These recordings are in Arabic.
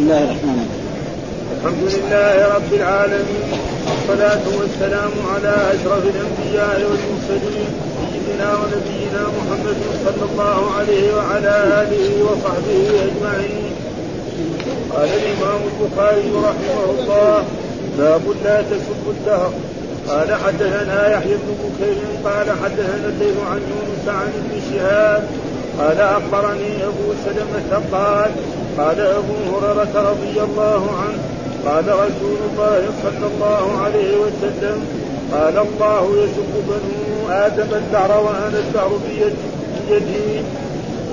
بسم الله الرحمن الرحيم. الحمد لله رب العالمين والصلاة والسلام على أشرف الأنبياء والمرسلين سيدنا ونبينا محمد صلى الله عليه وعلى آله وصحبه أجمعين. قال الإمام البخاري رحمه الله باب لا تسب الدهر قال حدثنا يحيى بن بكير قال حدثنا الليل عن يونس عن ابن شهاب قال أخبرني أبو سلمة قال قال أبو هريرة رضي الله عنه قال رسول الله صلى الله عليه وسلم قال الله يسب بنو آدم الدهر وأنا الدهر بيدي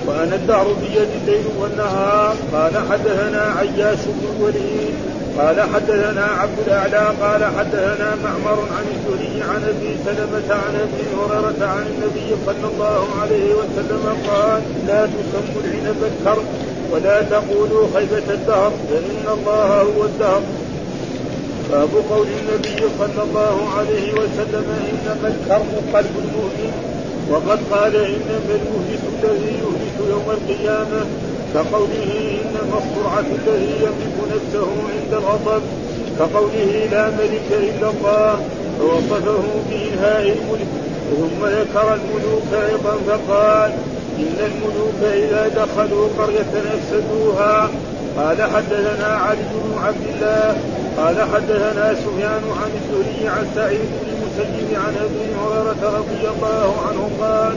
وأنا الدهر بيدي الليل والنهار. قال حدثنا عياش بن الوليد. قال حدثنا عبد الأعلى. قال حدثنا معمر عن الزهري عن أبي سلمة عن أبي هريرة عن النبي صلى الله عليه وسلم قال لا تسموا العنب الكرم ولا تقولوا خيبة الدهر فإن الله هو الدهر. باب قول النبي صلى الله عليه وسلم إنما الكرم قلب المؤمن. وقد قال إنما المهلك الذي يهلك يوم القيامة كقوله إنما السرعة الذي يملك نفسه عند الغضب. كقوله لا ملك إلا الله فوصفه بإنهاء الملك. ثم ذكر الملوك أيضا فقال إن الملوك إذا دخلوا قرية أفسدوها. قال حدثنا علي بن عبد الله قال حدثنا سفيان عن الزهري عن سعيد بن المسيب عن أبي هريرة رضي الله عنه قال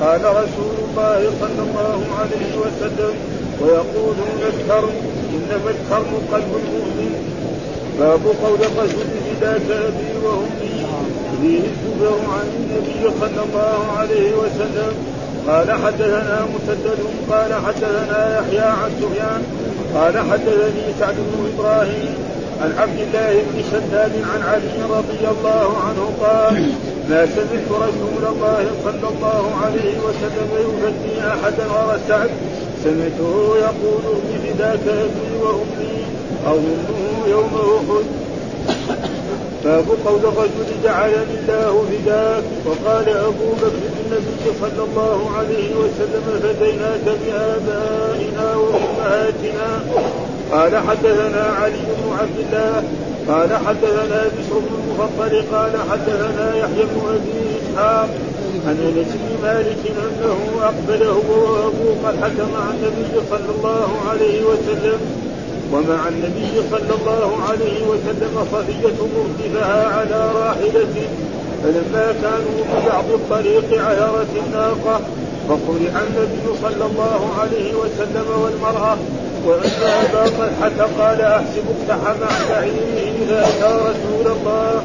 قال رسول الله صلى الله عليه وسلم ويقولون الكرم إنما الكرم قلب المؤمن. باب قول الرجل بذاك ابي وامي فيه. الزبر عن النبي صلى الله عليه وسلم. قال حدثنا مسدد قال حدثنا يحيى عن سفيان قال حدثني سعد بن إبراهيم عن عبد الله بن شداد عن علي رضي الله عنه قال ما سمعت رسول الله صلى الله عليه وسلم يفتي أحدا غير سعد. سمعته يقول بفداك ابي وأمي امه يوم أحد. باب قول الرجل جعلني الله فداك وقال أبو بكر النبي صلى الله عليه وسلم فديناك بآبائنا وأمهاتنا. قال حدثنا علي بن عبد الله قال حدثنا بشر بن المفضل قال حدثنا يحيى بن أبي إسحاق عن أنس بن مالك أنه أقبله وابو طلحه مع النبي صلى الله عليه وسلم. ومع النبي صلى الله عليه وسلم صفية مرتفعة على راحلته فلما كانوا ببعض الطريق عيرت الناقة فقرع النبي صلى الله عليه وسلم والمرأة وأن أبا طلحة قال أحسب اقتحم عن بعيره فأتى رسول الله.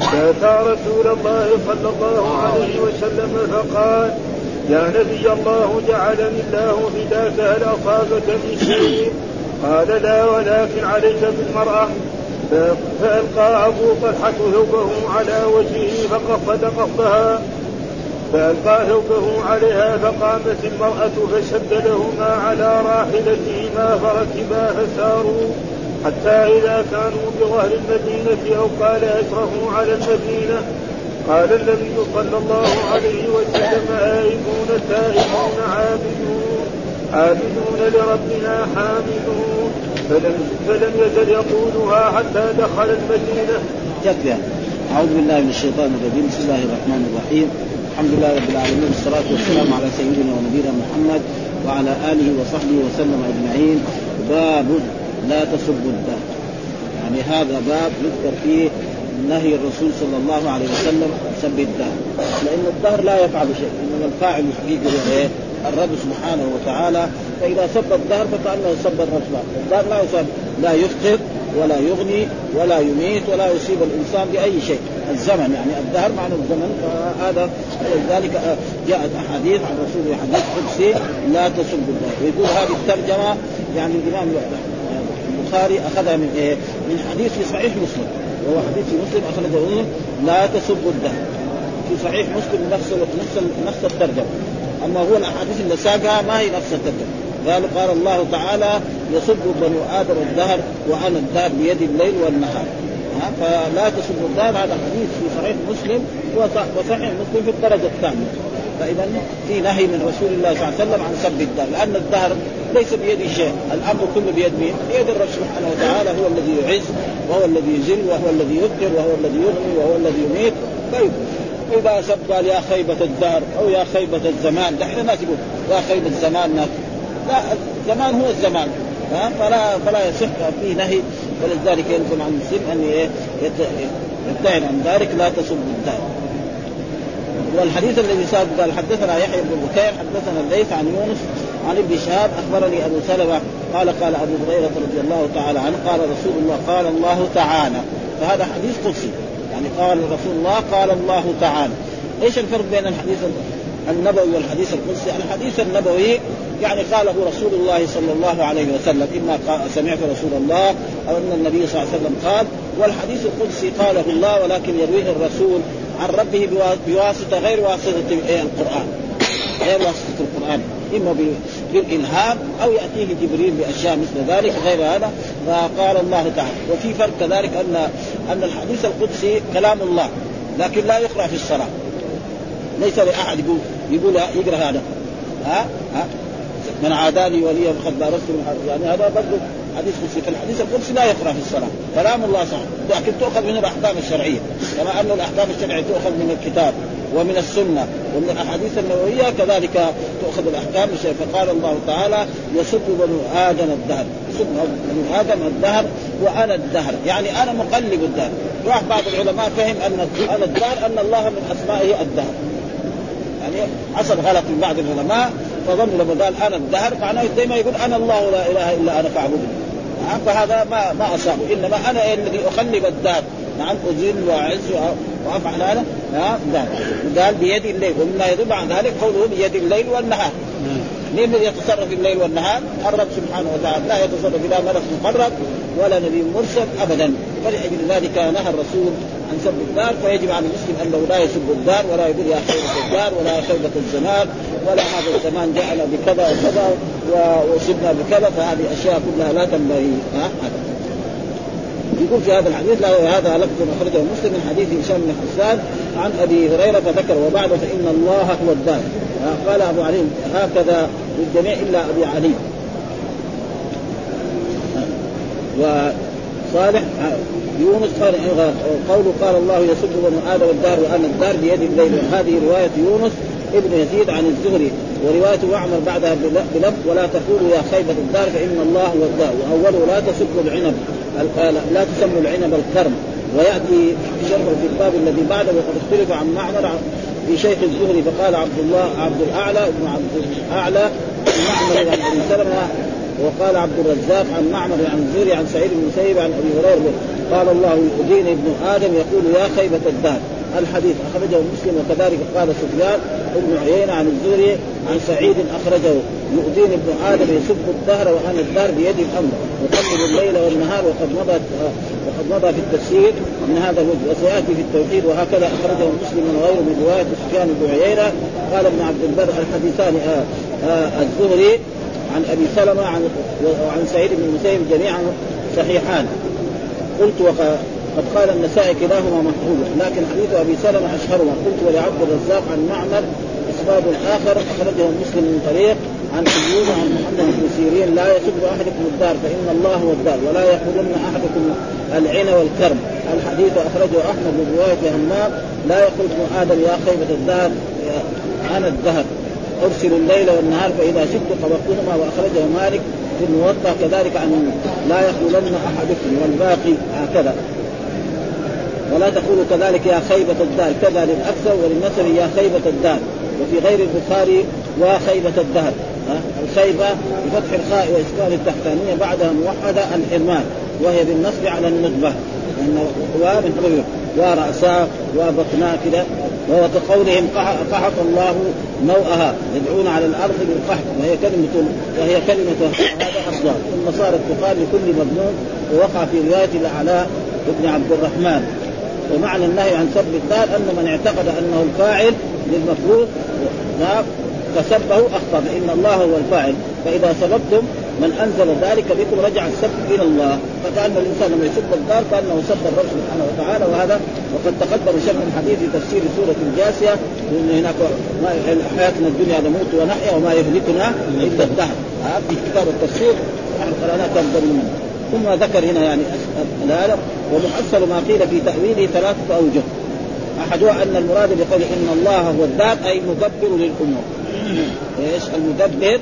فأتى رسول الله صلى الله عليه وسلم. فقال يا نبي الله جعلني الله فداك هل أصابك من شيء؟ قال لا ولكن عليك بالمرأة. فألقى أبو طلحة ثوبه على وجهه فقصد قصدها فألقى ثوبه عليها فقامت المرأة فشد لهما على راحلتهما فركبا فساروا. حتى إذا كانوا بظهر المدينة أو قال أشرفوا على المدينة قال النبي صلى الله عليه وسلم آيبون تائبون عابدون. عابدون لربنا حامدون. فلم فلم يزل يقولها حتى دخل المدينة. يكفي يعني. أعوذ بالله من الشيطان الرجيم. بسم الله الرحمن الرحيم. الحمد لله رب العالمين. والصلاة والسلام على سيدنا ونبينا محمد وعلى آله وصحبه وسلم أجمعين. باب لا تسبوا الدهر. يعني هذا باب يذكر فيه نهي الرسول صلى الله عليه وسلم سب الدهر. لأن الدهر لا يفعل شيء. إنما الفاعل إيه؟ الرب سبحانه وتعالى فإذا سب الدهر فكأنه سب الرب الدهر لا يسب لا يفقر ولا يغني ولا يميت ولا يصيب الإنسان بأي شيء. الزمن يعني الدهر معنى الزمن. فهذا ولذلك جاءت أحاديث عن رسول حديث قدسي لا تسب الدهر. ويقول هذه الترجمة يعني الإمام البخاري أخذها من إيه؟ من حديث في صحيح مسلم. وهو حديث في مسلم أخرجه لا تسب الدهر. في صحيح مسلم نفس نفس نفس الترجمة. أما هو الأحاديث اللي ساقها ما هي نفس الترجمه قال قال الله تعالى يسب بنو آدم الدهر وأنا الدهر بيد الليل والنهار. ها؟ فلا تسبوا الدهر هذا حديث في صحيح مسلم وصحيح مسلم في الدرجة الثانية. فإذا في نهي من رسول الله صلى الله عليه وسلم عن سب الدهر لأن الدهر ليس بيد شيء الأمر كله بيد مين؟ بيد الرب سبحانه وتعالى هو الذي يعز وهو الذي يذل وهو الذي يبقر وهو الذي يغني وهو الذي يميت. طيب. إذا سب قال يا خيبة الدهر أو يا خيبة الزمان. دحين الناس يقول يا خيبة الزمان لا الزمان هو الزمان. ها؟ فلا فلا يصح فيه نهي. ولذلك يلزم عن المسلم أن يبتعد عن ذلك لا تسب الدهر والحديث الذي سابق قال حدثنا يحيى بن بكير حدثنا الليث عن يونس عن ابن شهاب أخبرني أبو سلمة قال قال أبو هريرة رضي الله تعالى عنه قال رسول الله قال الله تعالى. فهذا حديث قدسي. يعني قال رسول الله قال الله تعالى. إيش الفرق بين الحديث النبوي والحديث القدسي؟ الحديث النبوي يعني قاله رسول الله صلى الله عليه وسلم إما سمعت رسول الله أو إن النبي صلى الله عليه وسلم قال والحديث القدسي قاله الله ولكن يرويه الرسول عن ربه بواسطة غير واسطة القرآن. غير واسطة القرآن. إما بالإلهام أو يأتيه جبريل بأشياء مثل ذلك غير هذا. فقال الله تعالى وفي فرق كذلك ان أن الحديث القدسي كلام الله لكن لا يقرأ في الصلاة. ليس لأحد يقول يقول يقرأ هذا. ها؟ ها؟ من عاداني وليا فقد بارزت يعني هذا برضه حديث قدسي فالحديث القدسي لا يقرأ في الصلاة. كلام الله صح لكن تؤخذ من الأحكام الشرعية. كما أن الأحكام الشرعية تؤخذ من الكتاب ومن السنة ومن الأحاديث النبوية كذلك تؤخذ الأحكام الشرعية. فقال الله تعالى يسب بنو آدم الدهر. يسب بنو آدم الدهر وأنا الدهر. يعني أنا مقلب الدهر. راح بعض العلماء فهم أن أنا الدهر أن الله من أسمائه الدهر. يعني حصل غلط من بعض العلماء فظنوا لما قال أنا الدهر معناه دائما يقول أنا الله لا إله إلا أنا فاعبدني فهذا ما ما أصابه. إنما أنا الذي اخلب الدهر نعم اذل وأعز وافعل هذا. قال. بيد الليل. ومما يدل على ذلك قوله بيد الليل والنهار. مين الذي يتصرف في الليل والنهار؟ الرب سبحانه وتعالى. لا يتصرف لا ملك مقرب ولا نبي مرسل ابدا. فلأجل ذلك نهى الرسول عن سب الدار فيجب على المسلم انه لا يسب الدار ولا يقول يا خيبة الدار ولا يا خيبة الزمان ولا هذا الزمان جعل بكذا وكذا وصبنا بكذا فهذه أشياء كلها لا تنبغي. يقول في هذا الحديث لا هذا لفظ أخرجه مسلم من حديث هشام بن حسان عن أبي هريرة فذكر وبعد فإن الله هو الدار قال أبو علي هكذا للجميع إلا أبي علي. وصالح يونس قال قوله قال الله يسب بنو آدم الدار وأنا الدار بيد الليل. هذه رواية يونس ابن يزيد عن الزهري ورواية معمر بعدها بلفظ ولا تقولوا يا خيبة الدار فإن الله هو الدار وأوله لا تسبوا العنب لا تسموا العنب الكرم ويأتي شرح في الباب الذي بعده وقد اختلف عن معمر في شيخ الزهري فقال عبد الله عبد الأعلى ابن عبد الأعلى معمر ابي سلمه وقال عبد الرزاق عن معمر عن الزهري عن سعيد بن مسيب عن أبي هريرة قال الله يؤذيني ابن آدم يقول يا خيبة الدهر الحديث أخرجه مسلم وكذلك قال سفيان ابن عيينة عن الزهري عن سعيد أخرجه. يؤذيني ابن آدم يسب الدهر وأنا الدار بيدي الأمر. يقلب الليل والنهار وقد مضى وقد مضى في التفسير. من هذا الوجه. وسيأتي في التوحيد وهكذا أخرجه مسلم وغيره من رواية سفيان بن عيينة. قال ابن عبد البر الحديثان آه آه الزهري عن أبي سلمة عن وعن سعيد بن المسيب جميعا صحيحان. قلت وقد قد قال النسائي كلاهما محفوظ لكن حديث أبي سلمة أشهرهما. قلت ولعبد الرزاق عن معمر اسباب آخر أخرجه مسلم من طريق عن ايوب عن محمد بن سيرين لا يسب أحدكم الدار فإن الله هو الدار ولا يقولن أحدكم العين والكرم. الحديث أخرجه أحمد من رواية همام لا يقول ابن آدم يا خيبة الدار أنا الدهر. ارسل الليل والنهار فإذا شئت قبضتهما وأخرجه مالك في الموطأ. كذلك عن لا يقولن أحدكم والباقي هكذا. ولا تقولوا كذلك يا خيبة الدار كذا للأكثر وللنسر يا خيبة الدار وفي غير البخاري وخيبة الدهر. الخيبة بفتح الخاء وإسكان التحتانية بعدها موحدة الحرمان وهي بالنصب على الندبة من ورأساه وبطناه كذا وهو كقولهم قحط الله نوءها يدعون على الأرض بالقحط وهي كلمة وهي كلمة هذا أصلا ثم صارت تقال لكل مضمون ووقع في رواية الاعلاء ابن عبد الرحمن. ومعنى النهي عن سب الدار أن من اعتقد أنه الفاعل للمفروض فسبه أخطأ فإن الله هو الفاعل. فإذا سببتم من أنزل ذلك بكم رجع السب إلى الله. فكأن الإنسان لما يسب الدار كأنه سب الرب سبحانه وتعالى. وهذا وقد تقدم شرح الحديث في تفسير سورة الجاسية. وان هناك حياتنا الدنيا نموت ونحيا وما يهلكنا إلا الدهر. في كتاب التفسير. كم منه. ثم ذكر هنا يعني هذا ومحصل ما قيل في تأويله ثلاثة أوجه. أحدها أن المراد بقوله إن الله هو الذات أي المدبر للأمور. إيش؟ المدبر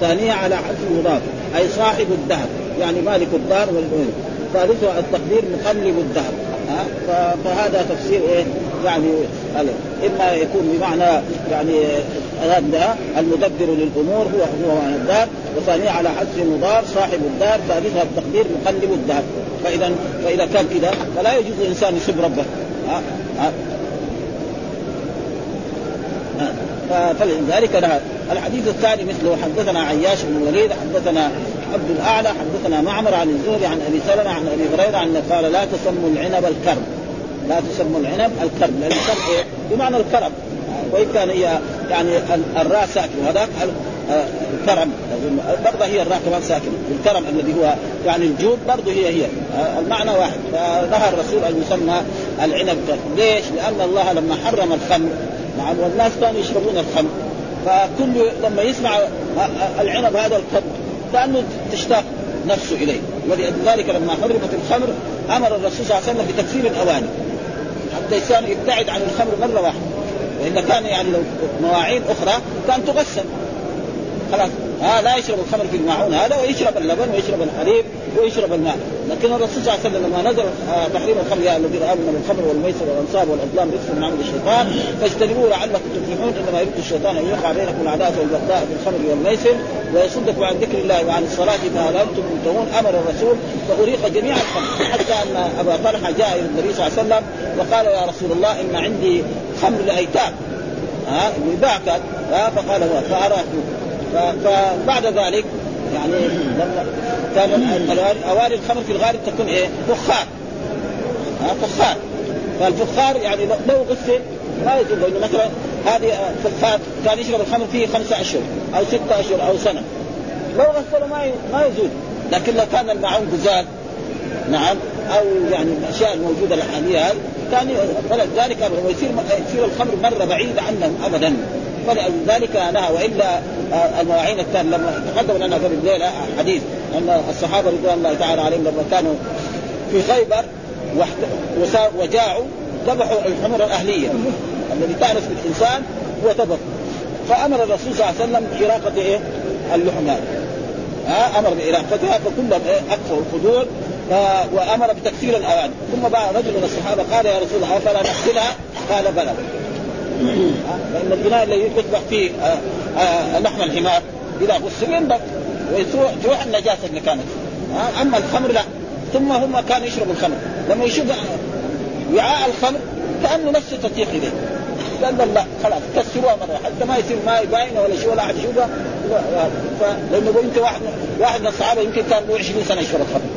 ثانية على حذف المضاف أي صاحب الدهر يعني مالك الدار والأمور ثالثها التقدير مقلب الدهر فهذا تفسير إيه؟ يعني إما يكون بمعنى يعني هذا المدبر للأمور هو هو معنى الدار وثانيا على حذف المضاف صاحب الدار ثالثها التقدير مقلب الدهر. فاذا فإذا كان كذا فلا يجوز الإنسان يسب ربه ها؟ ها؟ فلذلك نهى. الحديث الثاني مثله حدثنا عياش بن الوليد حدثنا عبد الأعلى حدثنا معمر عن الزهري عن أبي سلمة عن أبي هريرة عن قال لا تسموا العنب الكرم لا تسموا العنب الكرم لأن الكرم إيه؟ بمعنى الكرم وإن كان هي يعني الراء ساكن وهذاك الكرم. برضه هي الراء كمان ساكنة. الكرم الذي هو يعني الجود برضه هي هي. المعنى واحد. فنهى الرسول أن يسمى العنب ليش؟ لأن الله لما حرم الخمر نعم والناس كانوا يشربون الخمر. فكل لما يسمع العنب هذا الخمر كأنه تشتاق نفسه إليه. ولذلك لما حرمت الخمر أمر الرسول صلى الله عليه وسلم بتكفير الأواني. حتى الإنسان يبتعد عن الخمر مرة واحدة. والا كان يعني لو مواعين أخرى كان تغسل. خلاص. ها لا يشرب الخمر في الماعون هذا ويشرب اللبن ويشرب الحليب ويشرب الماء. لكن الرسول صلى الله عليه وسلم لما نزل تحريم الخمر يا الذين آمنوا بالخمر والميسر والأنصاب والازلام رزق من عمل الشيطان فاجتنبوه لعلكم تفلحون إنما يريد الشيطان أن يوقع بينكم العداوة والبغضاء في الخمر والميسر ويصدكم عن ذكر الله وعن الصلاة فهل أنتم منتهون أمر الرسول فأريق جميع الخمر. حتى أن أبا طلحة جاء إلى النبي صلى الله عليه وسلم وقال يا رسول الله إن عندي خمر لأيتام. ها يباع فقال هو فأراه. فبعد ذلك يعني لما كان اواني الخمر في الغالب تكون إيه؟ فخار. فخار. فالفخار يعني لو غسل ما يجوز لأنه مثلا هذه فخار كان يشرب الخمر فيه خمسة أشهر أو ستة أشهر أو سنة. لو غسله ما ما يزول لكن لو كان المعون قزاز نعم أو يعني الأشياء الموجودة الحالية كان فلذلك يصير يصير الخمر مرة بعيده عنهم ابدا. فلذلك نهى وإلا المواعين الثانية لما تقدم لنا قبل الليلة حديث أن الصحابة رضوان الله تعالى عليهم لما كانوا في خيبر وجاعوا ذبحوا الحمر الأهلية الذي تأنس بالإنسان وطبخ فأمر الرسول صلى الله عليه وسلم بإراقة إيه؟ اللحم ها أمر بإراقتها فكلهم إيه؟ ف... وأمر بتكسير الاواني ثم بعد رجل من الصحابة قال يا رسول الله افلا نغسلها؟ قال بلى فان البناء الذي يذبح فيه آه، آه، لحم الحمار. إذا غسل ينبت وتروح النجاسة اللي كانت. أما الخمر لا. ثم هم كانوا يشربوا الخمر. لما يشوف وعاء الخمر كأنه نفسه تطيق اليه قال لا خلاص كسروها مرة حتى ما يصير ماء باينة ولا شيء ولا أحد يشوفها. لأنه انت واحد واحد من الصحابة يمكن كان له 20 سنة يشرب الخمر.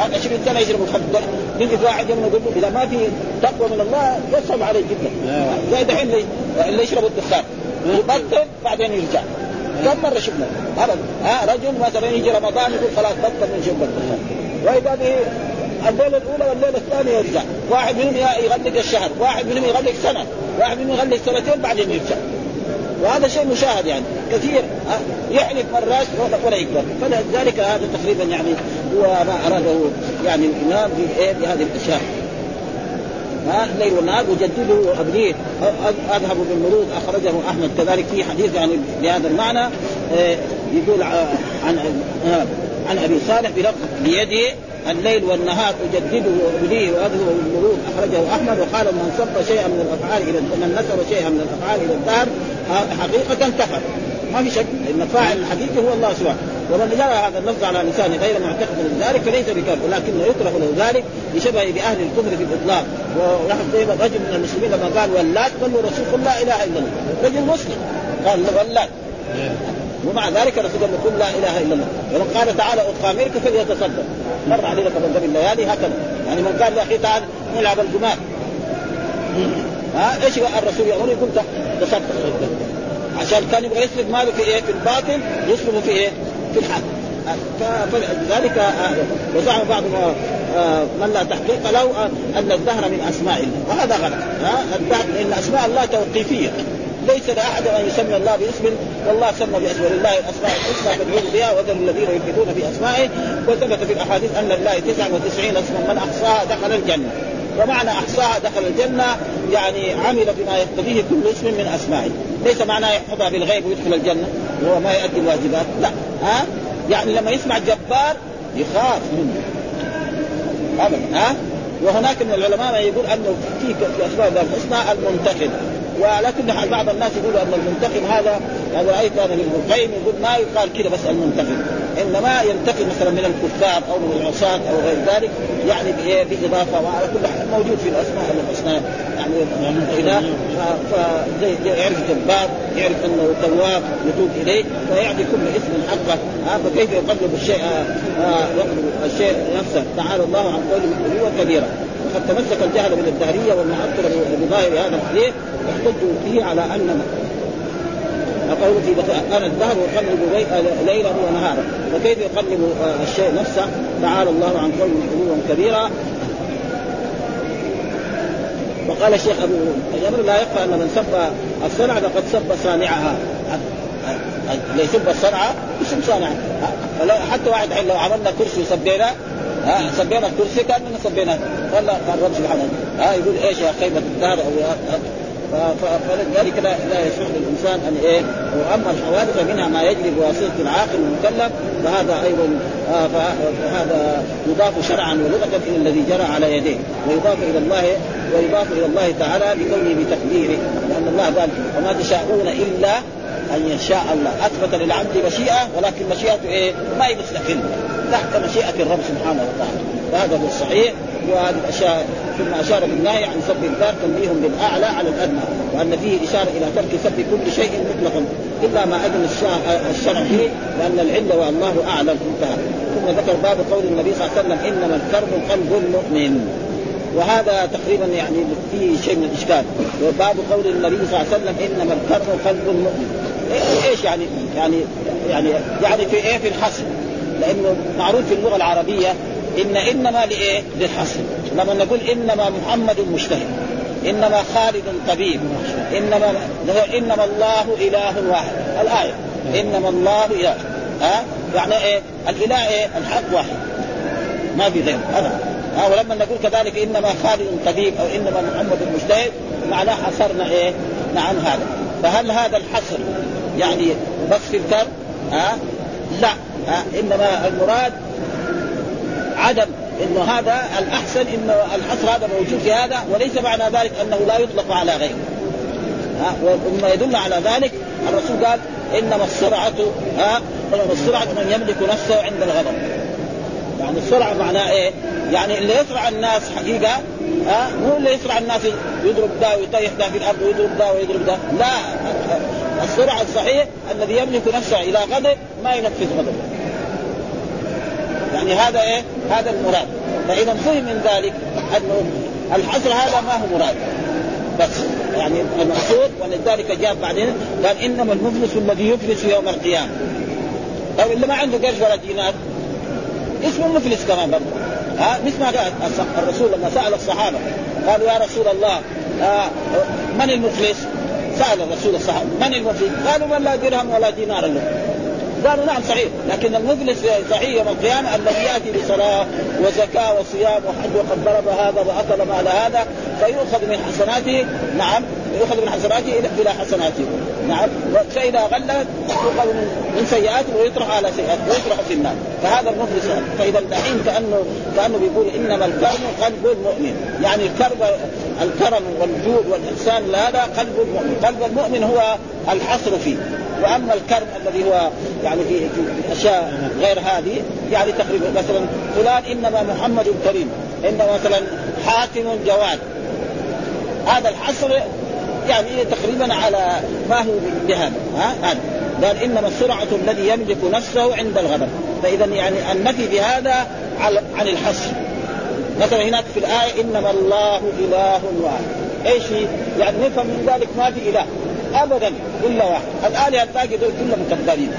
هذا 20 سنه يشرب الخمر يجي واحد يوم يقول له إذا ما في تقوى من الله يصعب عليه جدا. زي دحين اللي يشرب الدخان. يبطل بعدين يرجع. كم مرة شفنا؟ ابدا. ها رجل مثلا يجي رمضان يقول خلاص بطل من شرب الدخان. وإذا به الليلة الأولى والليلة الثانية يرجع، واحد منهم يغلق الشهر، واحد منهم يغلق سنة، واحد منهم يغلق سنتين بعدين يرجع. وهذا شيء مشاهد يعني. كثير يحلف مرات ولا يقدر فلذلك هذا تقريبا يعني هو ما أراده يعني الإمام في بهذه الأشياء. ها الليل والنهار وجدده وابنيه أذهب بالمرود أخرجه أحمد. كذلك في حديث يعني بهذا المعنى إيه يقول عن عن أبي صالح بلفظ بيده الليل والنهار أجدده وابنيه واذهب بالمرود أخرجه أحمد وقال من صب شيئا من الأفعال إلى من نسب شيئا من الأفعال إلى الدهر حقيقة كفر ما في شك إن الفاعل الحقيقي هو الله سبحانه. ومن جرى هذا اللفظ على لسان غير معتقد من ذلك فليس بكافر ولكنه يكره له ذلك لشبه باهل الكفر في الإطلاق. ونحن دائما رجل من المسلمين لما قال ولات قال له الرسول قل لا إله إلا الله. رجل مسلم. قال ولات ومع ذلك الرسول قال قل لا إله إلا الله. ومن قال تعالى اقامرك فليتصدق. مر علينا قبل الليالي هكذا. يعني من قال يا أخي تعال نلعب القمار ها؟ إيش الرسول يقول؟ يقول تصدق. عشان كان يبغى يسلب ماله في إيه؟ في الباطل يسلبه في إيه؟ في الحال فلذلك آه، وزعم بعض آه، من لا تحقيق له أن الدهر من أسماء الله. وهذا غلط. الدهر لأن أسماء الله توقيفية. ليس لأحد أن يسمي الله باسم والله سمى باسم. ولله الأسماء الحسنى فادعوه بها وذروا الذين يلحدون في اسمائه وثبت في الأحاديث أن لله 99 اسما من أحصاها دخل الجنة. ومعنى أحصاها دخل الجنة يعني عمل بما يقتضيه كل اسم من أسمائه، ليس معناه يحفظها بالغيب ويدخل الجنة. وهو ما يؤدي الواجبات، لا. ها؟ يعني لما يسمع جبار يخاف منه. ابدا. ها؟ وهناك من العلماء ما يقول أنه في في أسماء الله الحسنى المنتخب حال بعض الناس يقولوا أن المنتقم هذا هذا رأيت أنا ابن القيم يقول ما يقال كذا بس المنتقم. إنما ينتقم مثلا من الكفار أو من العصاة أو غير ذلك يعني بإضافة وعلى كل حال موجود في الأسماء الحسنى يعني إذا يعرف جبار يعرف أنه تواب يتوب إليه فيعطي كل اسم حقه. فكيف يقلب الشيء آه، يقلب الشيء نفسه؟ تعالى الله عن قوله هو كبيرا. وقد تمسك الجهل من الدهريه والمعطله بظاهر هذا الحديث يحتج فيه على أن قول في أنا الدهر يقلب ليلا ونهارا. وكيف يقلب آه، الشيء نفسه؟ تعالى الله عن قول علوا كبيرا. وقال الشيخ أبو جابر لا يخفى ان من سب الصنعة فقد سب صانعها. اللي يسب الصنعة يسب صانعها. حتى واحد لو عملنا كرسي وسبينا ها سبينا الكرسي كاننا سبينا. قال الرب سبحانه ها يقول إيش يا خيبه الدهر أو فلذلك لا, لا يصح للانسان أن إيه وأما الحوادث منها ما يجري بواسطه العاقل المكلف فهذا أيضا آه فهذا يضاف شرعا ولغة إلى الذي جرى على يديه. ويضاف إلى الله ويضاف إلى الله تعالى بكونه بتقديره. لأن الله قال وما تشاءون إلا أن يشاء الله. أثبت للعبد مشيئة ولكن مشيئته إيه؟ ما هي مستقله تحت مشيئة الرب سبحانه وتعالى. وهذا هو الصحيح وهذه الأشياء ثم أشار بالنهي عن سب الذات تنبيه بالأعلى على الأدنى وأن فيه إشارة إلى ترك سب كل شيء مطلقا. إلا ما اذن الشرع فيه لأن العلة والله أعلم. انتهى. ثم ذكر باب قول النبي صلى الله عليه وسلم إنما الكرب قلب المؤمن. وهذا تقريبا يعني فيه شيء من الإشكال. وباب قول النبي صلى الله عليه وسلم إنما الكرب قلب المؤمن. إيش يعني؟ يعني يعني يعني في إيه في الحصر؟ لأنه معروف في اللغة العربية إن إنما لإيه؟ للحصر لما نقول إنما محمد مجتهد إنما خالد طبيب إنما إنما الله إله واحد الآية إنما الله إله ها يعني إيه؟ الإله إيه؟ الحق واحد ما في غيره ابدا ها ولما نقول كذلك إنما خالد طبيب أو إنما محمد مجتهد معناه حصرنا إيه؟ نعم هذا فهل هذا الحصر يعني بس في الكر ها؟ لا؟ إنما المراد عدم انه هذا الأحسن انه الحصر هذا موجود في هذا وليس معنى ذلك أنه لا يطلق على غيره. ومما يدل على ذلك الرسول قال إنما السرعة ها إنما السرعة من يملك نفسه عند الغضب. يعني السرعة معناه إيه؟ يعني اللي يسرع الناس حقيقة ها مو اللي يسرع الناس يضرب ده ويطيح ده في الأرض ويضرب ده ويضرب ده. لا السرعة الصحيح الذي يملك نفسه إلى غضب ما ينفذ غضبه. يعني هذا إيه؟ هذا المراد. فإذا فهم من ذلك أنه الحصر هذا ما هو مراد. بس. يعني المقصود ولذلك جاء بعدين قال إنما المفلس الذي يفلس يوم القيامة. طيب اللي ما عنده قرش ولا دينار. اسمه مفلس كمان برضه. ها مثل ما الرسول لما سأل الصحابة قالوا يا رسول الله آه من المفلس؟ سأل الرسول الصحابة من المفلس؟ قالوا من لا درهم ولا دينار له. قالوا نعم صحيح لكن المفلس صحيح يوم القيامة الذي يأتي بصلاة وزكاة وصيام وحج وقد ضرب هذا وأكل مال هذا فيؤخذ من حسناته. نعم. يؤخذ من حسناته إلى حسناته. نعم. فاذا غلت يؤخذ من سيئاته ويطرح على سيئاته ويطرح في النار. فهذا المفلس فإذا الحين كانه كأنه بيقول إنما الكرم قلب المؤمن. يعني الكرم الكرم والجود والإحسان هذا قلب المؤمن. قلب المؤمن هو الحصر فيه. وأما الكرم الذي هو يعني في أشياء غير هذه يعني تقريبا مثلا فلان إنما محمد كريم. إنما مثلا حاتم جواد. هذا الحصر يعني تقريبا على ما هو بهذا ها؟ هذا. قال إنما السرعة الذي يملك نفسه عند الغضب. فاذا يعني النفي بهذا عن الحصر. مثلا هناك في الآية إنما الله إله واحد. إيش يعني نفهم من ذلك ما في إله. ابدا إلا واحد. الآلهة الباقي دول كلهم مكذبين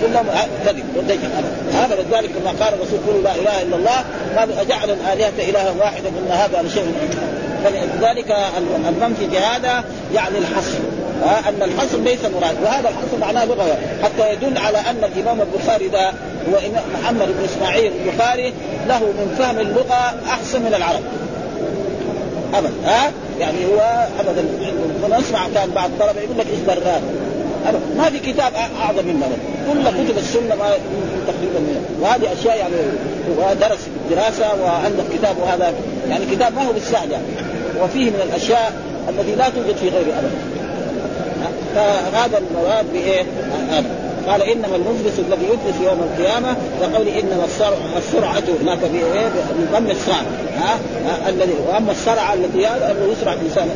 كلهم كذب ودجل هذا لذلك لما قال الرسول قولوا لا إله إلا الله. قالوا أجعل الآلهة إلها واحدا إن هذا لشيء فلذلك المنفي في هذا يعني الحصر. أن الحصر ليس مراد وهذا الحصر معناه لغة حتى يدل على أن الإمام البخاري ده هو محمد بن إسماعيل البخاري له من فهم اللغة أحسن من العرب. ابدا ها؟ يعني هو ابدا نسمع كان بعض الطلبه يقول لك إيش براد ما في كتاب أعظم منه كل كتب السنة ما تقريبا وهذه أشياء يعني هو درس الدراسة وعنده كتاب وهذا يعني كتاب ما هو بالسهل يعني. وفيه من الأشياء التي لا توجد في غيره ابدا فهذا المراد بإيه؟ قال إنما المفلس الذي يفلس يوم القيامة وقول إنما السرعه السرعة هناك بضم الصاد ها الذي وأما السرعة التي أنه يسرع الإنسان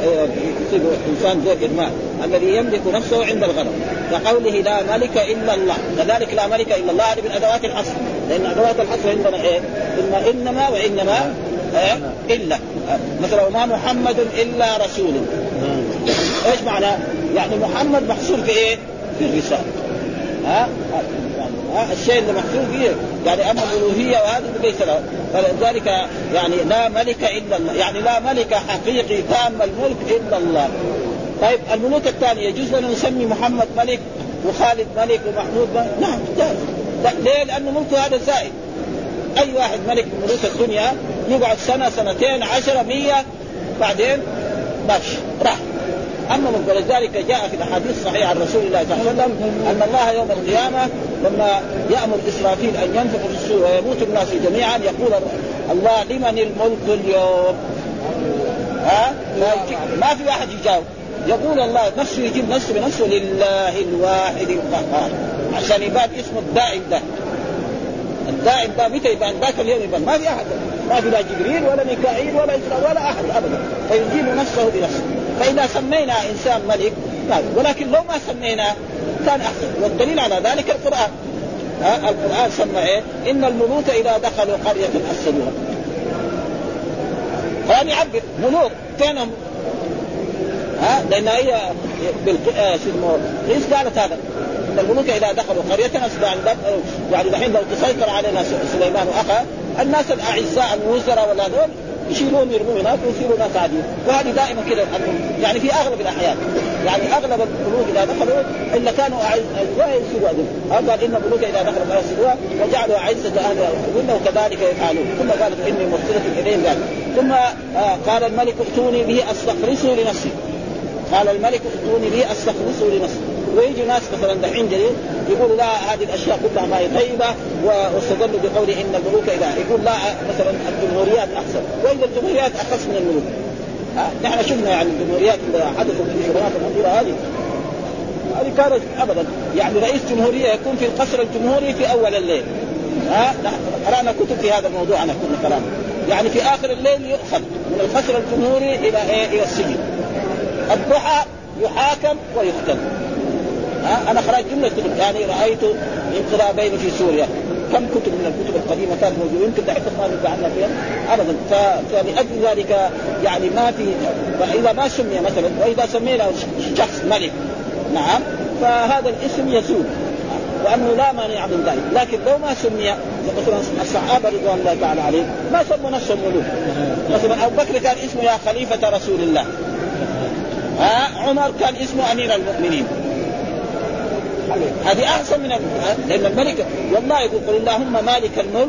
يصيب الانسان ذو إرماء الذي يملك نفسه عند الغضب كقوله لا ملك إلا الله كذلك لا ملك إلا الله هذه من أدوات الحصر لأن أدوات الحصر عندنا إيه؟ اما إنما وإنما إيه؟ إلا مثلا وما محمد إلا رسول. إيش معنى؟ يعني محمد محصور في إيه؟ في الرسالة. ها؟ ها الشيء اللي محصور فيه. يعني أما الألوهية وهذا ليس له. فلذلك يعني لا ملك إلا الله. يعني لا ملك حقيقي تام الملك إلا الله. طيب الملوك الثانية يجوز لنا نسمي محمد ملك وخالد ملك ومحمود ملك؟ نعم جائز. ليه؟ لأنه ملكه هذا زائد. أي واحد ملك من ملوك الدنيا يقعد سنة سنتين عشرة مية بعدين ماشي راح أما ولذلك جاء في الأحاديث الصحيحة عن رسول الله صلى الله عليه وسلم أن الله يوم القيامة لما يأمر إسرافيل أن ينفخ في السور ويموت الناس جميعا يقول الله لمن الملك اليوم؟ ها؟ ما في واحد يجاوب يقول الله نفسه يجيب نفسه بنفسه لله الواحد القهار عشان يبان اسمه الدائم ده الدائم ده متى يبان ذاك اليوم يبان ما في أحد. ما في لا جبريل ولا ميكائيل ولا إسراء ولا أحد ابدا. فيجيب نفسه بنفسه. فإذا سمينا إنسان ملك ولكن لو ما سميناه كان أحسن. والدليل على ذلك القرآن. ها القرآن سمى إيه؟ إن الملوك إذا دخلوا قرية افسدوها فلم يعبر ملوك كانوا ها لأن هي قيس قالت هذا؟ إن الملوك إذا دخلوا قرية يعني دحين لو تسيطر علينا سليمان واخا الناس الأعزاء الوزراء ولا هذول يشيلون يرمون هناك ويصيروا ناس عاديين. وهذه دائما كذا يعني في أغلب الأحيان. يعني أغلب الملوك إذا دخلوا إلا كانوا اعزاء يصيروا هذا قال إن الملوك إذا دخلوا يصيروا وجعلوا عزه اهلها يصيرون وكذلك يفعلون. ثم قالت إني مرسله إليهم قال ثم آه قال الملك ائتوني به أستخلصه لنفسي. قال الملك ائتوني به أستخلصه لنفسي. ويجي ناس مثلا دحين جديد يقولوا لا هذه الأشياء كلها ما هي طيبة واستدلوا بقول إن الملوك إذا يقول لا مثلا الجمهوريات أحسن. واذا الجمهوريات أخص من الملوك. نحن شفنا يعني الجمهوريات اللي حدثت في السنوات الأخيرة هذه. هذه كانت ابدا. يعني رئيس جمهورية يكون في القصر الجمهوري في أول الليل. ها قرأنا كتب في هذا الموضوع أنا كنا كلام يعني في آخر الليل يؤخذ من القصر الجمهوري إلى إيه؟ إلى السجن. الضحى يحاكم ويقتل. ها؟ أنا خرجت جملة كتب يعني رأيت انقلابين في سوريا. كم كتب من الكتب القديمة كانت موجودة؟ يمكن دحين نرجع عنها فيها؟ ابدا. فلاجل ذلك يعني ما في فإذا ما سمي مثلا وإذا سمينا شخص ملك نعم فهذا الاسم يزول وأنه لا مانع من ذلك، لكن لو ما سمي مثلا الصحابة رضوان الله تعالى عليهم ما سموا نفسهم ملوك. مثلا أبو بكر كان اسمه يا خليفة رسول الله. ها؟ عمر كان اسمه أمير المؤمنين. هذه أحسن من لأن الملك والله يقول قل اللهم مالك الملك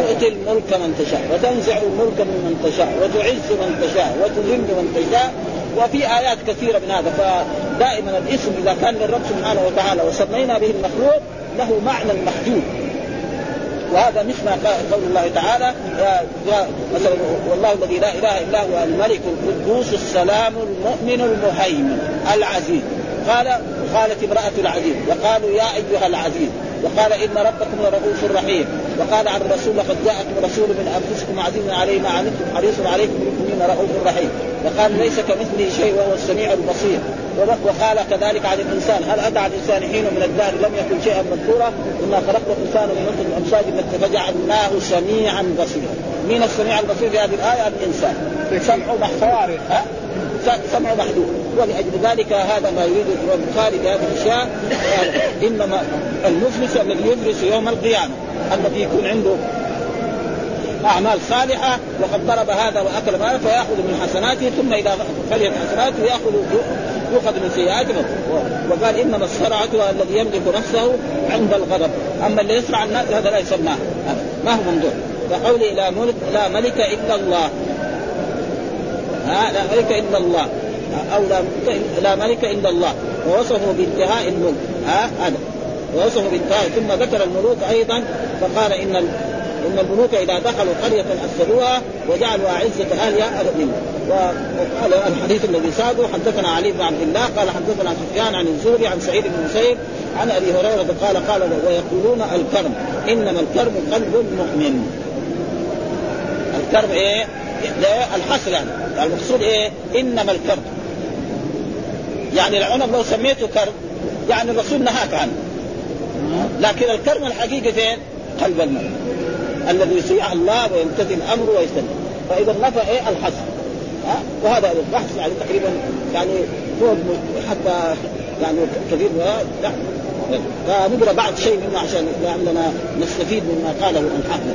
تؤتي الملك من تشاء وتنزع الملك ممن تشاء وتعز من تشاء وتذل من تشاء. وفي آيات كثيرة من هذا فدائما الاسم إذا كان للرب سبحانه وتعالى وسمينا به المخلوق له معنى محدود وهذا مثل قول الله تعالى مثلا والله الذي لا إله إلا هو الملك القدوس السلام المؤمن المهيمن العزيز. قال قالت امرأة العزيز وقالوا يا أيها العزيز وقال إن ربكم لرؤوف رحيم وقال عن الرسول لقد جاءكم رسول من أنفسكم عزيز عليه ما عنتم حريص عليكم بالمؤمنين رؤوف رحيم. وقال ليس كمثله شيء وهو السميع البصير. وقال كذلك عن الإنسان هل أتى الإنسان حين من الدهر لم يكن شيئا مذكورا؟ إنا خلقنا الإنسان من نطفه امشاج فجعلناه سميعا بصيرا. مين السميع البصير في هذه الآية؟ الإنسان. سمعه سمع محدود ولأجل ذلك هذا ما يريد البخاري بهذه الأشياء. إنما المفلس الذي يفلس يوم القيامة الذي يكون عنده أعمال صالحة وقد ضرب هذا وأكل ماله فيأخذ من حسناته ثم إذا فليت حسناته يأخذ يؤخذ من سيئاته. وقال إنما الصرعه الذي يملك نفسه عند الغضب. أما اللي يصرع الناس هذا لا يسمى ما هو ممدوح كقوله لا ملك لا ملك إلا الله. ها لا ملك إلا الله. أو لا لا ملك إلا الله. ووصفه بانتهاء الملك. ها؟ هذا. ووصفه بانتهاء ثم ذكر الملوك أيضا فقال إن إن الملوك إذا دخلوا قرية أفسدوها وجعلوا أعزة اهلها اذلين وقال الحديث الذي ساقه حدثنا علي بن عبد الله قال حدثنا سفيان عن الزهري عن سعيد بن مسيب عن أبي هريرة قال قال ويقولون الكرم. إنما الكرم قلب المؤمن الكرم إيه؟ الحصر يعني. المقصود إيه؟ إنما الكرم يعني العنب لو سميته كرم يعني الرسول نهاك عنه. لكن الكرم الحقيقي فين؟ قلب المؤمن. الذي يطيع الله ويمتثل أمره ويستمع فإذا نفى إيه؟ الحصر. وهذا البحث يعني تقريبا يعني فوق حتى يعني كثير فنقرأ بعض شيء منه عشان لعلنا نستفيد مما قاله الحافظ.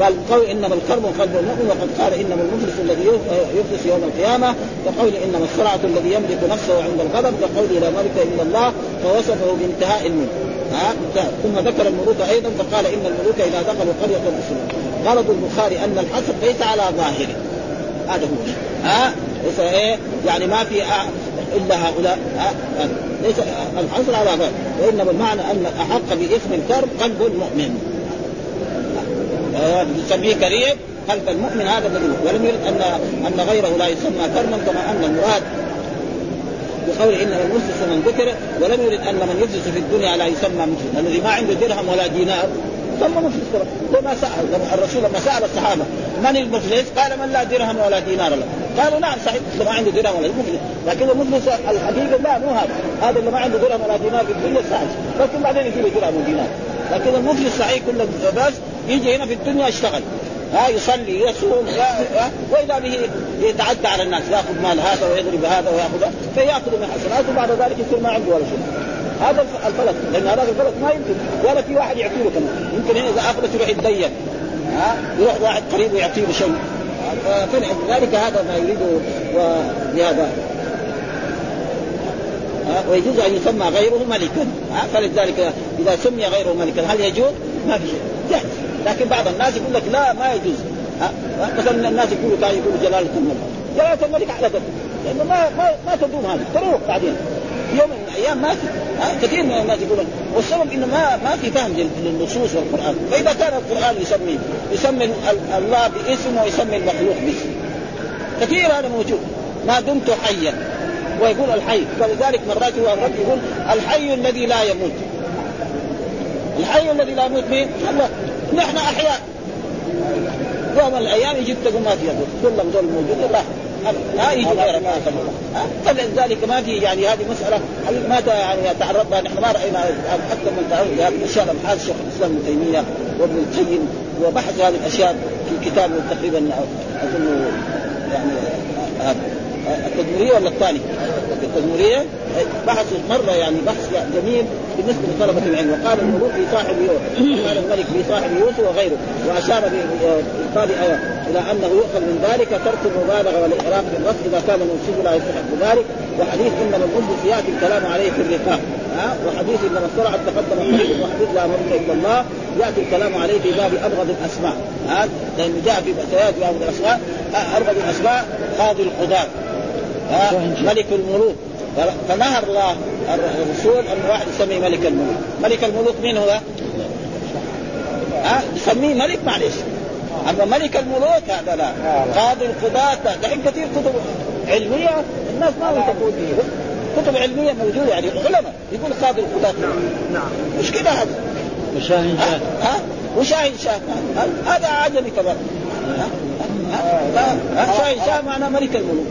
قال قول إنما الكرم قلب المؤمن وقد قال إنما المفلس الذي يفلس يوم القيامة وقول إنما السرعه الذي يملك نفسه عند الغضب وقوله لا ملك الا الله فوصفه بانتهاء الملك ها؟ ثم ذكر الملوك أيضا فقال إن الملوك إذا دخلوا قرية اسلموا غرض البخاري أن الحصر ليس على ظاهره. هذا هو. ها؟ إيه؟ يعني ما في إلا هؤلاء. ها؟ ليس الحصر على ظاهره. وإنما المعنى أن أحق باثم الكرب قلب المؤمن. يسميه كريم قلب المؤمن هذا الذي ولم يرد ان أن غيره لا يسمى كرما كما أن المراد بقول انما المفلس من ذكر ولم يرد أن من يفلس في الدنيا لا يسمى مفلس الذي ما عنده درهم ولا دينار ثم مفلس لما سال الرسول لما سأل الصحابة من المفلس؟ قال من لا درهم ولا دينار له. قالوا نعم صحيح ما عنده درهم ولا مفلس. لكن المفلس الحقيقة لا مو هذا. هذا اللي ما عنده درهم ولا دينار في الدنيا سهل لكن بعدين يجي له درهم ودينار. لكن المفلس صحيح كله بس. يجي هنا في الدنيا يشتغل. ها يصلي يصوم وإذا به يتعدى على الناس يأخذ مال هذا ويضرب هذا ويأخذ فيأخذ من حسناته وبعد ذلك يصير ما عنده ولا شيء. هذا الفلك لأن هذا الفلك ما يمكن ولا في واحد يعطي له كمان. يمكن هنا إذا أخذت يروح يتدين. ها يروح واحد قريب ويعطيه شيء. فلذلك هذا ما يريده بهذا ويجوز أن يسمى غيره ملكا. فلذلك إذا سمي غيره ملكا هل يجوز؟ ما في شيء. لكن بعض الناس يقول لك لا ما يجوز. مثلا الناس يقولوا كان يقولوا جلالة الملك. جلالة الملك على قدر لأنه ما ما, ما تدوم هذه تروح بعدين. يوم من الأيام ما في كثير من الناس يقولون والسبب إنه ما ما في فهم للنصوص والقرآن. فإذا كان القرآن يسمي يسمي الله باسم ويسمي المخلوق باسم. كثير هذا موجود. ما دمت حيا. ويقول الحي. ولذلك مرات هو الرب يقول الحي الذي لا يموت. الحي الذي لا يموت مين؟ الله. نحن أحياء. يوم الأيام يجي تقول ما في يقول. كلهم دول موجودين الله لا يجي غيرك فلذلك ما في يعني هذه مسألة ما يعني تعرضنا نحن ما رأينا حتى من تعرض لهذه الأشياء ابحاث شيخ الإسلام ابن تيمية وابن القيم وبحث هذه الأشياء في كتاب تقريبا أظن يعني هذا التدميرية ولا الثاني؟ التدميرية. بحثوا مرة يعني بحث جميل. بالنسبة لطلبة العلم وقال الملوك في صاحب يوسف وقال الملك في صاحب يوسف وغيره وأشار بإبطال إلى أنه يؤخذ من ذلك ترك المبالغة والاعراب بالرفض إذا كان المنسوب لا يستحق ذلك وحديث انما القدس ياتي الكلام عليه في الرقاق ها وحديث انما الصرع تقدم قريب وحديث لا ملك إلا الله يأتي الكلام عليه في باب أبغض الأسماء ها لأنه جاء في سياتي باب الأسماء أبغض الأسماء قاضي القضاة ملك الملوك. فنهى الله الرسول أن واحد يسمي ملك الملوك، ملك الملوك مين هو؟ ها؟ يسميه ملك معلش أما ملك الملوك هذا لا. قاضي القضاة دحين كثير كتب علمية الناس ما فيها كتب علمية موجودة يعني علماء. يقول قاضي القضاة. نعم نعم مش كده هذا؟ وشاهن شاه ها؟ وشاهن شاه هذا عجمي كمان. شاي معناه ملك الملوك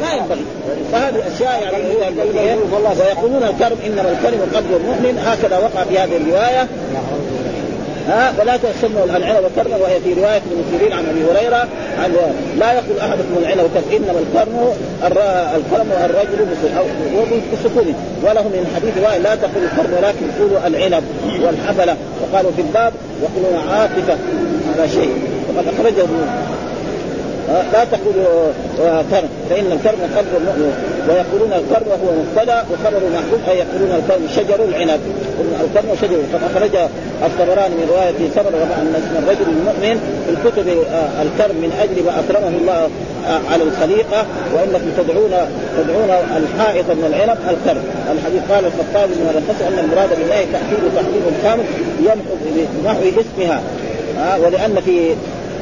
ما ينبغي فهذه اشياء يعني هو ويقولون الكرم انما الكرم قلب المؤمن هكذا وقع في هذه الروايه ها ولا تسموا العنب كرما وهي في روايه ابن سيرين عن ابي هريره عن لا يقول احدكم العنب كرم انما القرن القرن الرجل بالسكون وله من حديث وائل لا تقول القرن ولكن قولوا العنب والحفله وقالوا في الباب يقولون عاطفه على شيء وقد أخرجه. لا تقولوا كرم. فإن الكرم قلب المؤمن. ويقولون الكرم هو مبتدا وخبر محبوب أي يقولون الكرم شجر العنب. الكرم شجر. قد أخرج الطبراني من رواية سبر أن اسم الرجل المؤمن في الكتب آه، الكرم من أجل ما أكرمه الله آه، على الخليقة. وإنكم تدعون تدعون الحائط من العنب الكرم. الحديث قال الخطابي من القصة أن المراد بالله تأكيد تحريم الخمر يمحو بنحو اسمها. ولأن في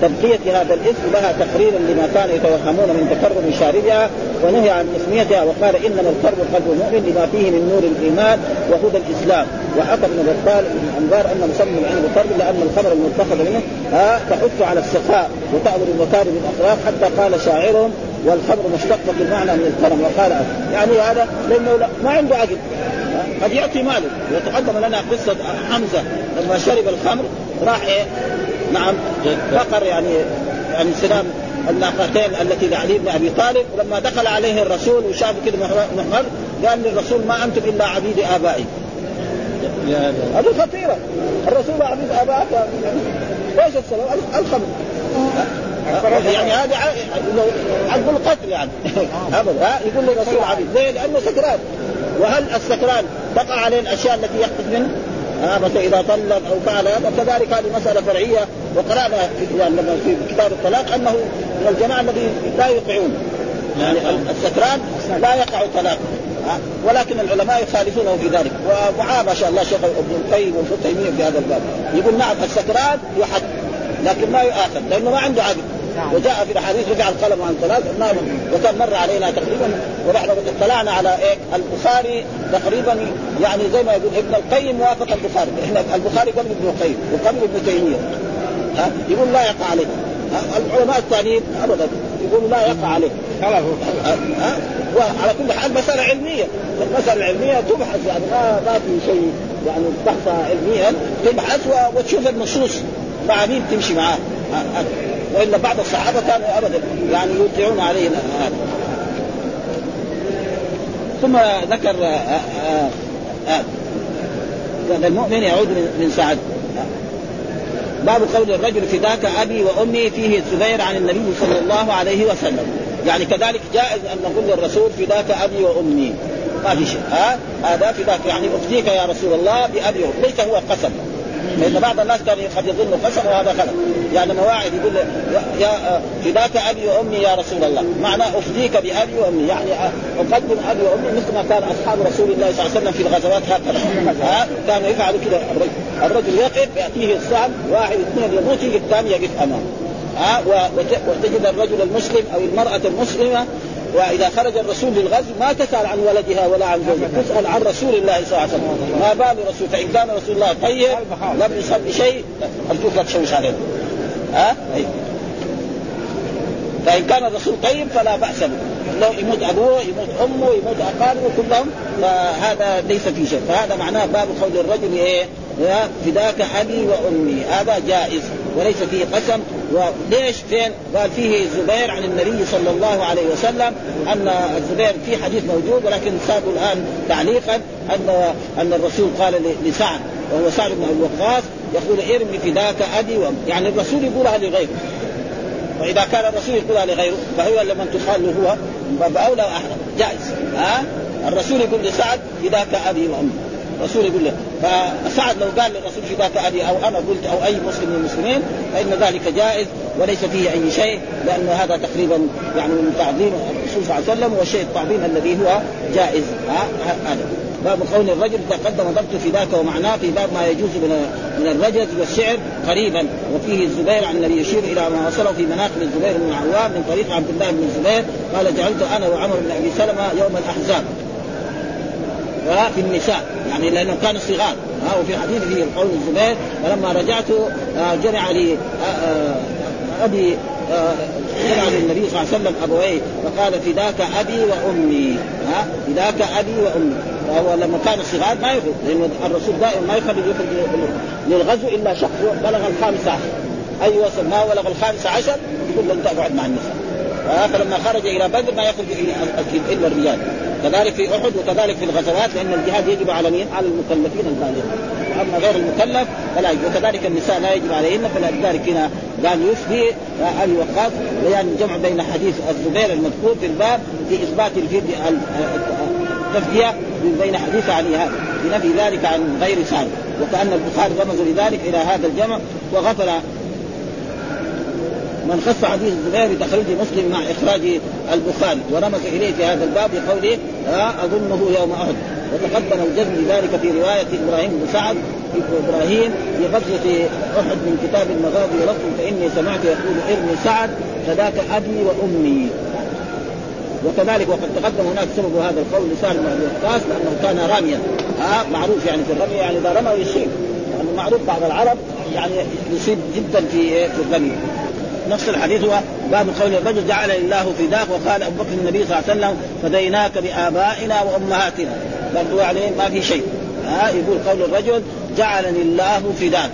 تبقية هذا الاسم لها تقريرا لما كانوا يتوهمون من تكرم شاربها ونهي عن اسميتها وقال إنما القرب قلب المؤمن لما فيه من نور الإيمان وهدى الإسلام. وحكى ابن بطال بن انبار ان مسمى العلم قرب لأن الخمر المتخذ منه تحث على السخاء وتأمر بمكارم الاخلاق حتى قال شاعرهم والخمر مشتقة المعنى من الكرم. وقال يعني هذا لأنه ما عنده عقل قد يعطي ماله. وتقدم لنا قصة حمزة لما شرب الخمر راح إيه؟ نعم. فقر يعني يعني سلام الناقتين التي لعلي بن أبي طالب. ولما دخل عليه الرسول وشاف كده محمر قال للرسول ما أنتم إلا عبيد آبائي. هذه خطيرة. الرسول عبيد آبائي إيش السبب؟ الخمر يعني هذا عقد القتل يعني. أبدا. ها؟ يقول للرسول عبيد. ليه؟ لأنه سكران. وهل السكران تقع عليه الأشياء التي يحدث منه؟ آه مثلا إذا طلق أو فعل هذا كذلك هذه مسألة فرعية وقرأنا يعني في كتاب الطلاق أنه من الجماعة الذي لا يوقعون يعني السكران لا يقع طلاق. ولكن العلماء يخالفونه في ذلك. ومعاه ما شاء الله شيخ ابن القيم وابن تيمية في هذا الباب. يقول نعم السكران يحد لكن ما يؤاخذ لأنه ما عنده عقل. نعم. وجاء في الأحاديث رفع القلم عن ثلاث ما وكان مر علينا تقريبا ونحن اطلعنا على إيه؟ البخاري تقريبا يعني زي ما يقول ابن القيم وافق البخاري. إحنا البخاري قبل ابن القيم وقبل ابن تيمية. ها؟ يقول لا يقع عليه العلماء الثانيين ابدا يقول لا يقع عليه وعلى كل حال مسألة علمية. المسألة العلمية تبحث يعني ما ما في شيء يعني بحث علميا تبحث وتشوف النصوص مع مين تمشي معاه. وإلا بعض الصحابة كانوا أبدا يعني يوقعون عليه هذا ثم ذكر آه، آه، آه، المؤمن يعود من سعد. باب قول الرجل فداك أبي وأمي فيه الزبير عن النبي صلى الله عليه وسلم. يعني كذلك جائز أن نقول للرسول فداك أبي وأمي. ما في شيء ها؟ هذا فداك يعني افديك يا رسول الله بأبي ليس هو قسم. لأن بعض الناس كان قد يظن قسم وهذا غلط. يعني مواعظ يقول يا فداك أبي وأمي يا رسول الله. معنى أفديك بأبي وأمي. يعني اقدم أبي وأمي مثل ما كان أصحاب رسول الله صلى الله عليه وسلم في الغزوات هكذا. ها؟ كانوا يفعلوا كذا الرجل يقف يأتيه الصعب واحد اثنين يموت الثاني يقف أمامه. ها؟ وتجد الرجل المسلم أو المرأة المسلمة وإذا خرج الرسول للغزو ما تسأل عن ولدها ولا عن زوجها تسأل عن رسول الله صلى الله عليه وسلم. ما بال رسول فإن كان رسول الله طيب لم يصب شيء. ارجوك لا تشوش عليه ها؟ أي. فإن كان الرسول طيب فلا بأس به. لو يموت أبوه يموت أمه يموت أقاربه كلهم فهذا ليس في شيء. فهذا معناه باب قول الرجل إيه؟ فداك ابي وأمي. هذا جائز وليس فيه قسم. وليش؟ فين؟ قال فيه الزبير عن النبي صلى الله عليه وسلم أن الزبير في حديث موجود ولكن سابوا الآن تعليقا أن أن الرسول قال لسعد وهو سعد بن أبي وقاص يقول ارمي فداك أبي وأمي. يعني الرسول يقولها لغيره وإذا كان الرسول يقولها لغيره فهو لمن تقال له هو باولى واحرى جائز. ها؟ الرسول يقول لسعد فداك أبي وأمي. الرسول يقول له فسعد لو قال للرسول فداك أبي أو أنا قلت أو أي مسلم من المسلمين فإن ذلك جائز وليس فيه أي شيء لأن هذا تقريبا يعني من تعظيم الرسول صلى الله عليه وسلم والشيء التعظيم الذي هو جائز. هذا. باب قول الرجل تقدم ضبط فداك ومعناه في باب ما يجوز من من الرجز والشعر قريبا. وفيه الزبير عن النبي يشير إلى ما وصله في مناقب الزبير بن العوام من طريق عبد الله بن الزبير قال جعلت أنا وعمر بن أبي سلمة يوم الأحزاب. في النساء يعني لأنه كانوا صغار. ها وفي حديث في قول الزبير فلما رجعت آه، جمع لي آه، آه، أبي جمع للنبي صلى الله عليه وسلم أبويه فقال فداك أبي وأمي. ها فداك أبي وأمي. فهو لما كان صغار ما يخرج لأن الرسول دائما ما يخرج يخرج للغزو إلا شخص بلغ الخامسه عشر. أي وصل ما بلغ الخامسه عشر؟ يقول له أنت اقعد مع النساء فلما خرج إلى بدر ما يخرج إلا الرجال. كذلك في أحد وكذلك في الغزوات لأن الجهاد يجب على مين؟ على المكلفين البالغين. اما غير المكلف فلا يجب. وكذلك النساء لا يجب عليهن فلذلك هنا قال يفدي أبي وقاص بيان الجمع بين حديث الزبير المذكور في الباب في إثبات الفدية التفدية بين حديث علي هذا بنفي ذلك عن غير سعد وكأن البخاري رمز لذلك إلى هذا الجمع وغفل من خص حديث الزبير بتخريج مسلم مع إخراج البخاري ورمز إليه في هذا الباب بقوله أظنه يوم أحد. وتقدم الجزم بذلك في رواية إبراهيم بن سعد إبراهيم في غزوة أحد من كتاب المغازي ولفظ فإني سمعت يقول إرمي سعد فذاك ابي وأمي. وكذلك وقد تقدم هناك سبب هذا القول لسالم بن أبي وقاص لأنه كان راميا. ها معروف يعني في الرمي يعني إذا رمى يصيب يعني معروف بعض العرب يعني يصيب جدا في في الرمي. نفس الحديث هو باب قول الرجل جعل الله فداك وقال أبو بكر النبي صلى الله عليه وسلم فديناك بآبائنا وأمهاتنا. برضو يعني ما في شيء. ها يقول قول الرجل جعلني الله فداك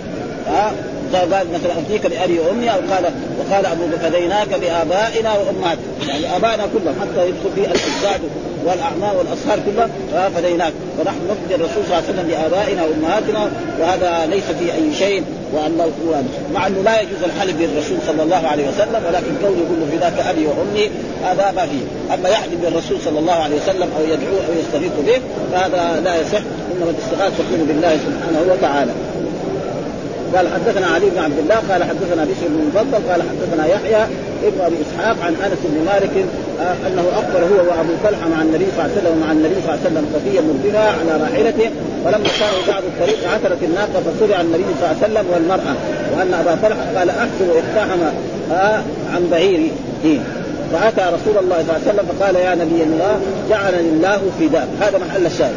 ها قال مثلا افديك بأبي وأمي أو قال وقال أبو فديناك بآبائنا وأمهاتنا. يعني آبائنا كلهم حتى يدخل في الاجداد والاعمام والاصهار كلها فديناك. ونحن نفدي الرسول صلى الله عليه وسلم بآبائنا وأمهاتنا وهذا ليس في أي شيء. وأن مع أنه لا يجوز الحلف بالرسول صلى الله عليه وسلم ولكن كونه يقول فداك أبي وأمي هذا ما فيه. أما يحلف بالرسول صلى الله عليه وسلم أو يدعوه أو يستغيث به فهذا لا يصح. إنما الاستغاثة تكون بالله سبحانه وتعالى. قال حدثنا علي بن عبد الله قال حدثنا بشر بن المفضل قال حدثنا يحيى ابن أبي إسحاق عن أنس بن مالك أنه اخبر هو وأبو طلحه مع النبي صلى الله عليه وسلم مع النبي صلى الله عليه وسلم صفية مربنا على راحلته. فلما كانوا بعد الطريق عثرت الناقه فصرع النبي صلى الله عليه وسلم والمرأة. وأن أبا طلحه قال أحسن اقتحم آه عن بعيري فأتى رسول الله صلى الله عليه وسلم فقال يا نبي الله جعلني الله فداك هذا محل الشاهد.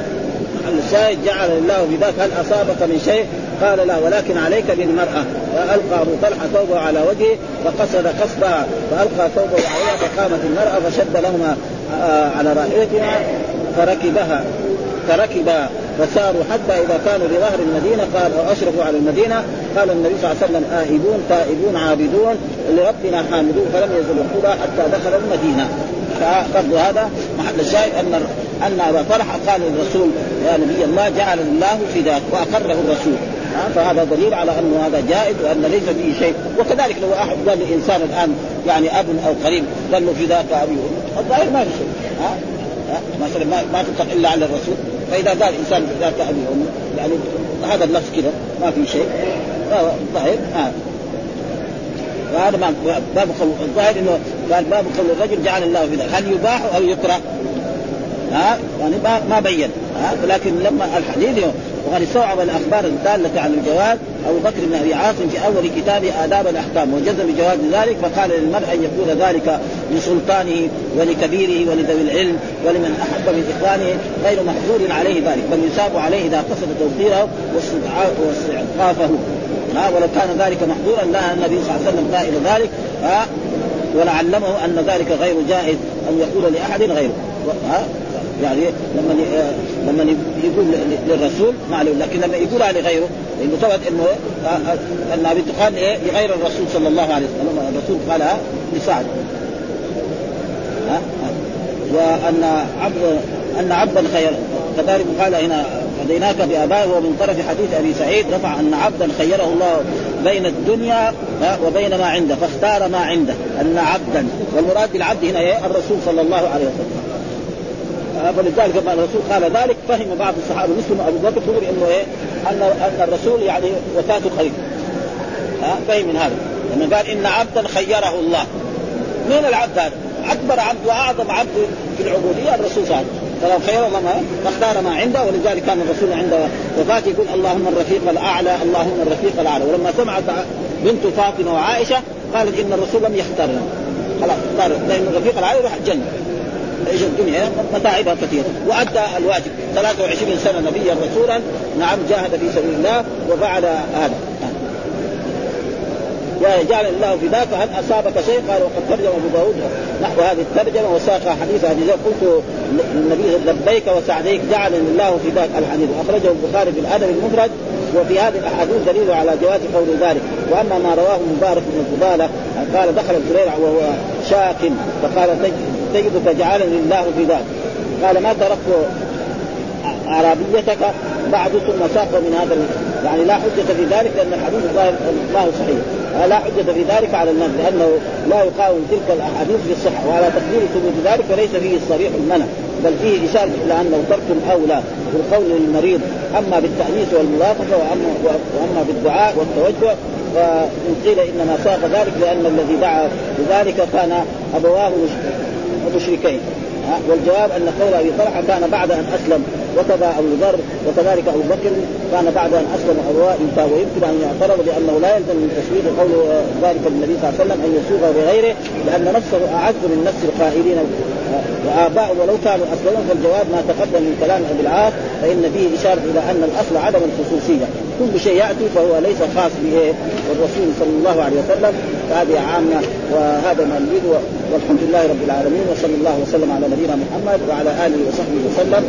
محل الشاهد جعل الله بذاك هل أصابك من شيء؟ قال لا ولكن عليك بالمرأة. فألقى أبو طلحة ثوبه على وجهه فقصد قصدها. فألقى ثوبه عليها فقامت المرأة فشد لهما على راحلتها فركبها فركبا. فساروا حتى إذا كانوا بظهر المدينة قال اشرفوا على المدينة. قال النبي صلى الله عليه وسلم آهبون تائبون عابدون. لربنا حامدون. فلم يزل القرى حتى دخلوا المدينة. فبرضو هذا محل الشاهد أن أن أبا طلحة قال للرسول يا نبي الله جعل الله فداك وأقره الرسول. فهذا دليل على أنه هذا جائز وأن ليس فيه شيء. وكذلك لو احد قال لإنسان الآن يعني أب أو قريب قال له فداك أبي الظاهر ما في شيء ها مثلا ما ما تطلق إلا على الرسول. فإذا قال إنسان فداك أبي وامي يعني هذا اللفظ كذا ما في شيء. ظاهر ها. وهذا باب قول الظاهر إنه قال باب قول الرجل جعل الله في ذلك. هل يباح أو يكره؟ ها؟ يعني ما بين ها؟ ولكن لما الحديث وقد استوعب الأخبار الدالة على الجواز أبو بكر بن أبي عاصم في أول كتاب آداب الأحكام وجزم بجواز ذلك فقال للمرء أن يقول ذلك لسلطانه ولكبيره ولذوي العلم ولمن أحب من إخوانه غير محظور عليه ذلك بل يثاب عليه اذا قصد توقيره واستعطافه ها؟ ولو كان ذلك محظورا لا النبي صلى الله عليه وسلم قائل ذلك ها؟ ولعلمه أن ذلك غير جائز أن يقول لأحد غيره. ها؟ يعني لما لما يقول للرسول ما عليه لكن لما يقولها لغيره لأنه ثبت إنه انها بتقال إيه؟ لغير الرسول صلى الله عليه وسلم الرسول قالها لسعد. ها؟ وأن عبد أن عبدا خير كذلك قال هنا فديناك بآبائه ومن طرف حديث أبي سعيد رفع أن عبدا خيره الله بين الدنيا وبين ما عنده فاختار ما عنده أن عبدا. والمراد بالعبد هنا إيه؟ الرسول صلى الله عليه وسلم. فلذلك لما الرسول قال ذلك. فهم بعض الصحابة مثل أبو بكر يقول إنه إيه؟ ان أن الرسول يعني وفاته قريب ها؟ فهم من هذا. لما قال إن عبدا خيره الله. مين العبد هذا؟ أكبر عبد وأعظم عبد في العبودية الرسول صلى الله عليه وسلم. خير الله ما فاختار ما عنده ولذلك كان الرسول عند وفاته يقول اللهم الرفيق الأعلى اللهم الرفيق الأعلى. ولما سمعت بنت فاطمة وعائشة قالت إن الرسول لم يختارنا. خلاص اختار لأن الرفيق الأعلى يروح الجنة. إيش الدنيا؟ متاعبها كثيره وأدى الواجب. 23 سنة نبيا رسولا. نعم جاهد في سبيل الله وفعل هذا. يا جعل الله فداك. هل أصابك شيء؟ قال وقد ترجم أبو داود نحو هذه الترجمة وساق حديث ابي ذر قلت النبي لبيك وسعديك جعلني الله فداك الحديث. أخرجه البخاري في الأدب المفرد وفي هذه الأحاديث دليل على جواز قول ذلك. وأما ما رواه مبارك بن الفضاله قال دخل الزبير وهو شاك فقال تجدك جعلني الله فداك قال ما تركت عربيتك بعد ثم ساق من هذا يعني لا حجة في ذلك لأن الحديث الظاهر هو صحيح. لا حجة في ذلك على النبي لأنه لا يقاوم تلك الأحاديث بالصحة. وعلى تقدير ثبوت ذلك وليس فيه صريح المنع بل فيه إشارة إلى أنه ترك أولى بالقول للمريض أما بالتأنيس والملاطفة وأما, وأما بالدعاء والتوجه. فإن قيل إنما ساق ذلك لأن الذي دعا بذلك كان أبواه مشركين والجواب أن قول أبي طلحة كان بعد أن أسلم وكذا أبو ذر وكذلك أبو بكر كان بعد أن أسلم أبواه ويمكن ان يعترض بانه لا يلزم من تسويد قول ذلك النبي صلى الله عليه وسلم أن يسوغ بغيره لأن نفسه اعز من نفس القائلين. وآباء ولو كانوا أسلموا فالجواب ما تقدم من كلام أبي العاص فإن فيه إشارة إلى أن الأصل عدم الخصوصية. كل شيء يأتي فهو ليس خاص به والرسول صلى الله عليه وسلم. فهذه عامة وهذا ما نريد والحمد لله رب العالمين وصلى الله وسلم على نبينا محمد وعلى آله وصحبه وسلم.